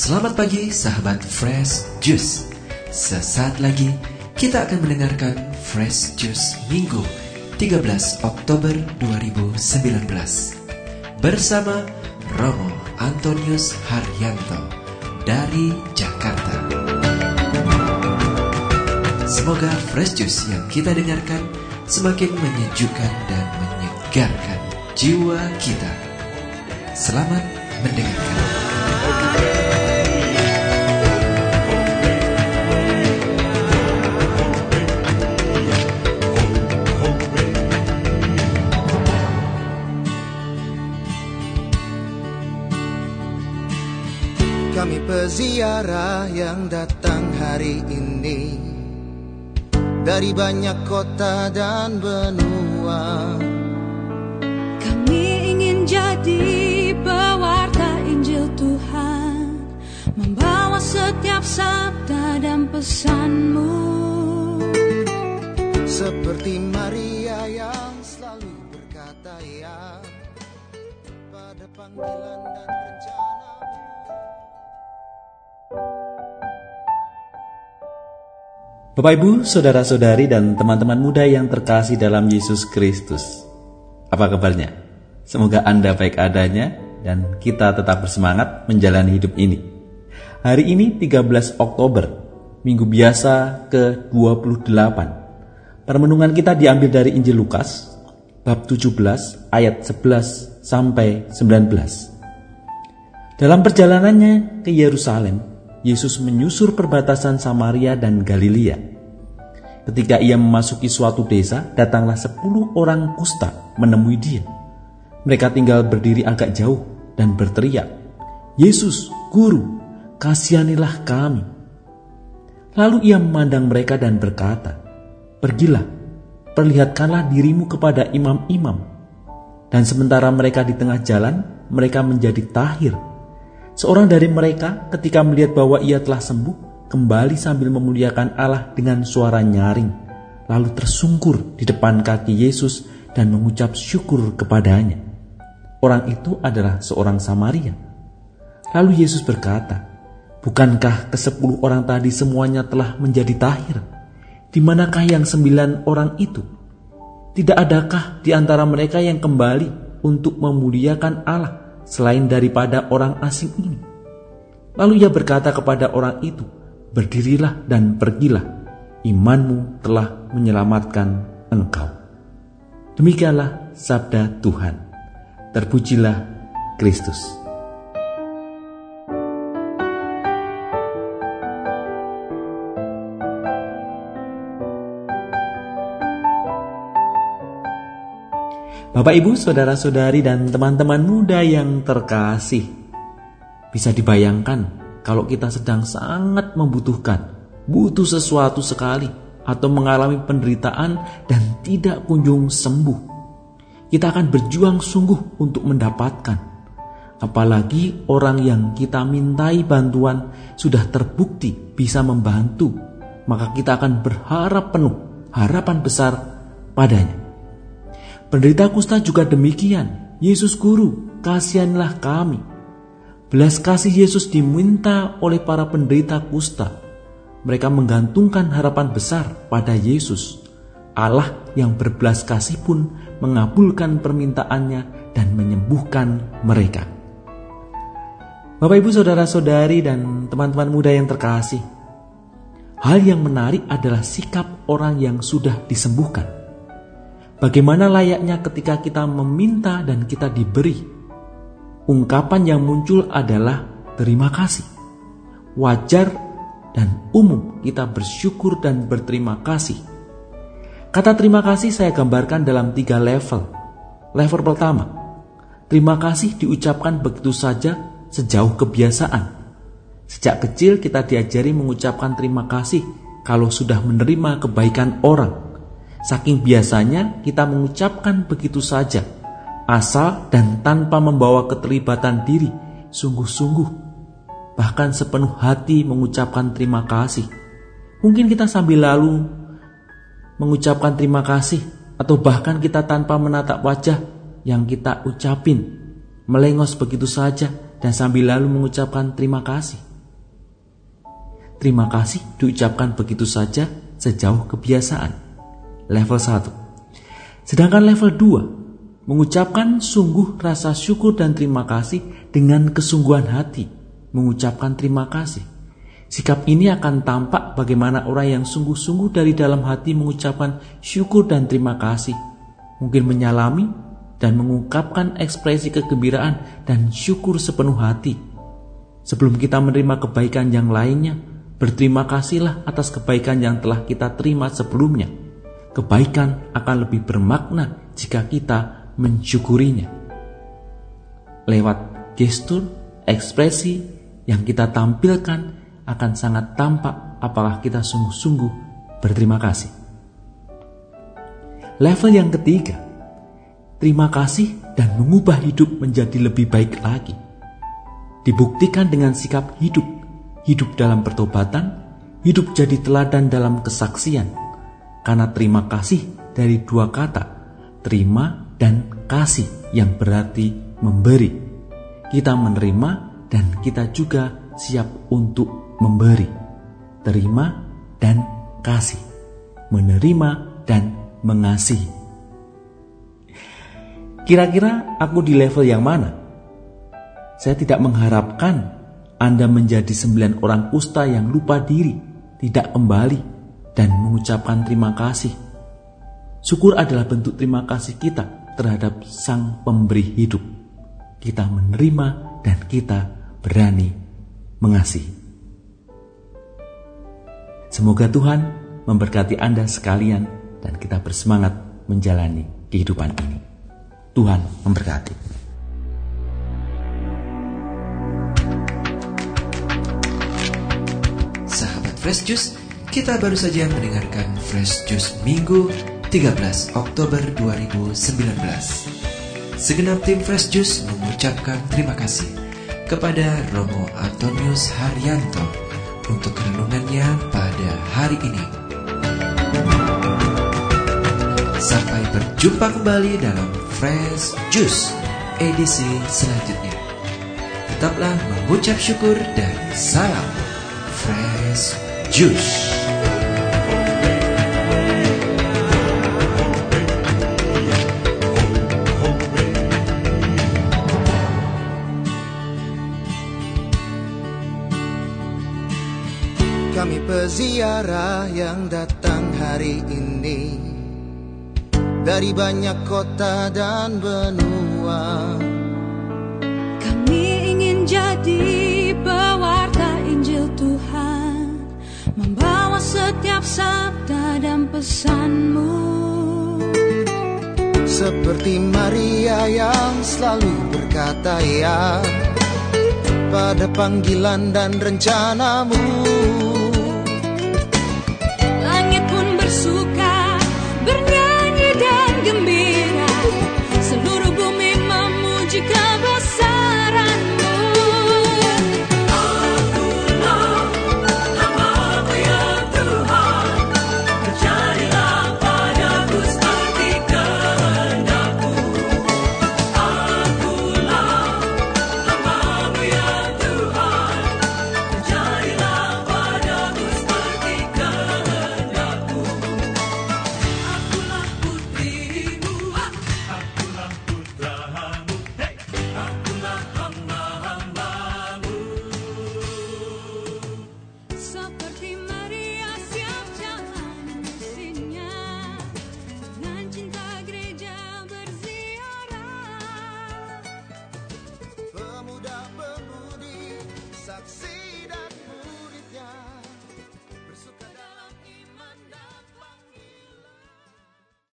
Selamat pagi sahabat Fresh Juice. Sesaat lagi kita akan mendengarkan Fresh Juice Minggu 13 Oktober 2019 bersama Romo Antonius Haryanto dari Jakarta. Semoga Fresh Juice yang kita dengarkan semakin menyejukkan dan menyegarkan jiwa kita. Selamat mendengarkan. Peziarah yang datang hari ini. Dari banyak kota dan benua. Kami ingin jadi pewarta Injil Tuhan. Membawa setiap sabda dan pesanmu. Seperti Maria yang selalu berkata ya Pada panggilan dan Bapak Ibu, saudara-saudari dan teman-teman muda yang terkasih dalam Yesus Kristus. Apa kabarnya? Semoga Anda baik adanya dan kita tetap bersemangat menjalani hidup ini. Hari ini 13 Oktober, minggu biasa ke-28. Permenungan kita diambil dari Injil Lukas, bab 17 ayat 11 sampai 19. Dalam perjalanannya ke Yerusalem, Yesus menyusur perbatasan Samaria dan Galilea. Ketika ia memasuki suatu desa, datanglah sepuluh orang kusta menemui dia. Mereka tinggal berdiri agak jauh dan berteriak, Yesus, Guru, kasihanilah kami. Lalu ia memandang mereka dan berkata, Pergilah, perlihatkanlah dirimu kepada imam-imam. Dan sementara mereka di tengah jalan, mereka menjadi tahir Seorang dari mereka ketika melihat bahwa ia telah sembuh, kembali sambil memuliakan Allah dengan suara nyaring, lalu tersungkur di depan kaki Yesus dan mengucap syukur kepadanya. Orang itu adalah seorang Samaria. Lalu Yesus berkata, Bukankah kesepuluh orang tadi semuanya telah menjadi tahir? Di manakah yang sembilan orang itu? Tidak adakah di antara mereka yang kembali untuk memuliakan Allah selain daripada orang asing ini. Lalu ia berkata kepada orang itu, "Berdirilah dan pergilah, imanmu telah menyelamatkan engkau." Demikianlah sabda Tuhan. Terpujilah Kristus. Bapak, Ibu, saudara-saudari, dan teman-teman muda yang terkasih, bisa dibayangkan kalau kita sedang sangat membutuhkan, butuh sesuatu sekali, atau mengalami penderitaan dan tidak kunjung sembuh. Kita akan berjuang sungguh untuk mendapatkan, apalagi orang yang kita mintai bantuan sudah terbukti bisa membantu, maka kita akan berharap penuh, harapan besar padanya. Penderita kusta juga demikian. Yesus Guru, kasihanlah kami. Belas kasih Yesus diminta oleh para penderita kusta. Mereka menggantungkan harapan besar pada Yesus. Allah yang berbelas kasih pun mengabulkan permintaannya dan menyembuhkan mereka. Bapak, ibu, saudara-saudari, dan teman-teman muda yang terkasih, hal yang menarik adalah sikap orang yang sudah disembuhkan. Bagaimana layaknya ketika kita meminta dan kita diberi? Ungkapan yang muncul adalah terima kasih. Wajar dan umum kita bersyukur dan berterima kasih. Kata terima kasih saya gambarkan dalam tiga level. Level pertama, terima kasih diucapkan begitu saja sejauh kebiasaan. Sejak kecil kita diajari mengucapkan terima kasih kalau sudah menerima kebaikan orang Saking biasanya kita mengucapkan begitu saja, asal dan tanpa membawa keterlibatan diri, sungguh-sungguh, bahkan sepenuh hati mengucapkan terima kasih. Mungkin kita sambil lalu mengucapkan terima kasih, atau bahkan kita tanpa menatap wajah yang kita ucapin, melengos begitu saja dan sambil lalu mengucapkan terima kasih. terima kasih diucapkan begitu saja sejauh kebiasaan. Level 1. Sedangkan level 2 mengucapkan sungguh rasa syukur dan terima kasih dengan kesungguhan hati, mengucapkan terima kasih. Sikap ini akan tampak bagaimana orang yang sungguh-sungguh dari dalam hati mengucapkan syukur dan terima kasih. Mungkin menyalami dan mengungkapkan ekspresi kegembiraan dan syukur sepenuh hati. Sebelum kita menerima kebaikan yang lainnya, berterima kasihlah atas kebaikan yang telah kita terima sebelumnya. Kebaikan akan lebih bermakna jika kita mensyukurinya. Lewat gestur, ekspresi yang kita tampilkan akan sangat tampak apakah kita sungguh-sungguh berterima kasih. Level yang ketiga, terima kasih dan mengubah hidup menjadi lebih baik lagi. Dibuktikan dengan sikap hidup, hidup dalam pertobatan, hidup jadi teladan dalam kesaksian. Karena terima kasih dari dua kata, terima dan kasih yang berarti memberi. Kita menerima dan kita juga siap untuk memberi, terima dan kasih, menerima dan mengasihi. Kira-kira aku di level yang mana? Saya tidak mengharapkan Anda menjadi sembilan orang kusta yang lupa diri, tidak kembali, dan mengucapkan terima kasih. Syukur adalah bentuk terima kasih kita terhadap Sang Pemberi hidup. Kita menerima dan kita berani mengasihi. Semoga Tuhan memberkati Anda sekalian dan kita bersemangat menjalani kehidupan ini. Tuhan memberkati. Sahabat Fresh Juice, kita baru saja mendengarkan Fresh Juice Minggu 13 Oktober 2019. Segenap tim Fresh Juice mengucapkan terima kasih kepada Romo Antonius Haryanto untuk renungannya pada hari ini. Sampai berjumpa kembali dalam Fresh Juice edisi selanjutnya. Tetaplah mengucap syukur dan salam Fresh Juice. Peziarah yang datang hari ini. Dari banyak kota dan benua. Kami ingin jadi pewarta Injil Tuhan. Membawa setiap sabda dan pesanmu. Seperti Maria yang selalu berkata ya Pada panggilan dan rencanamu su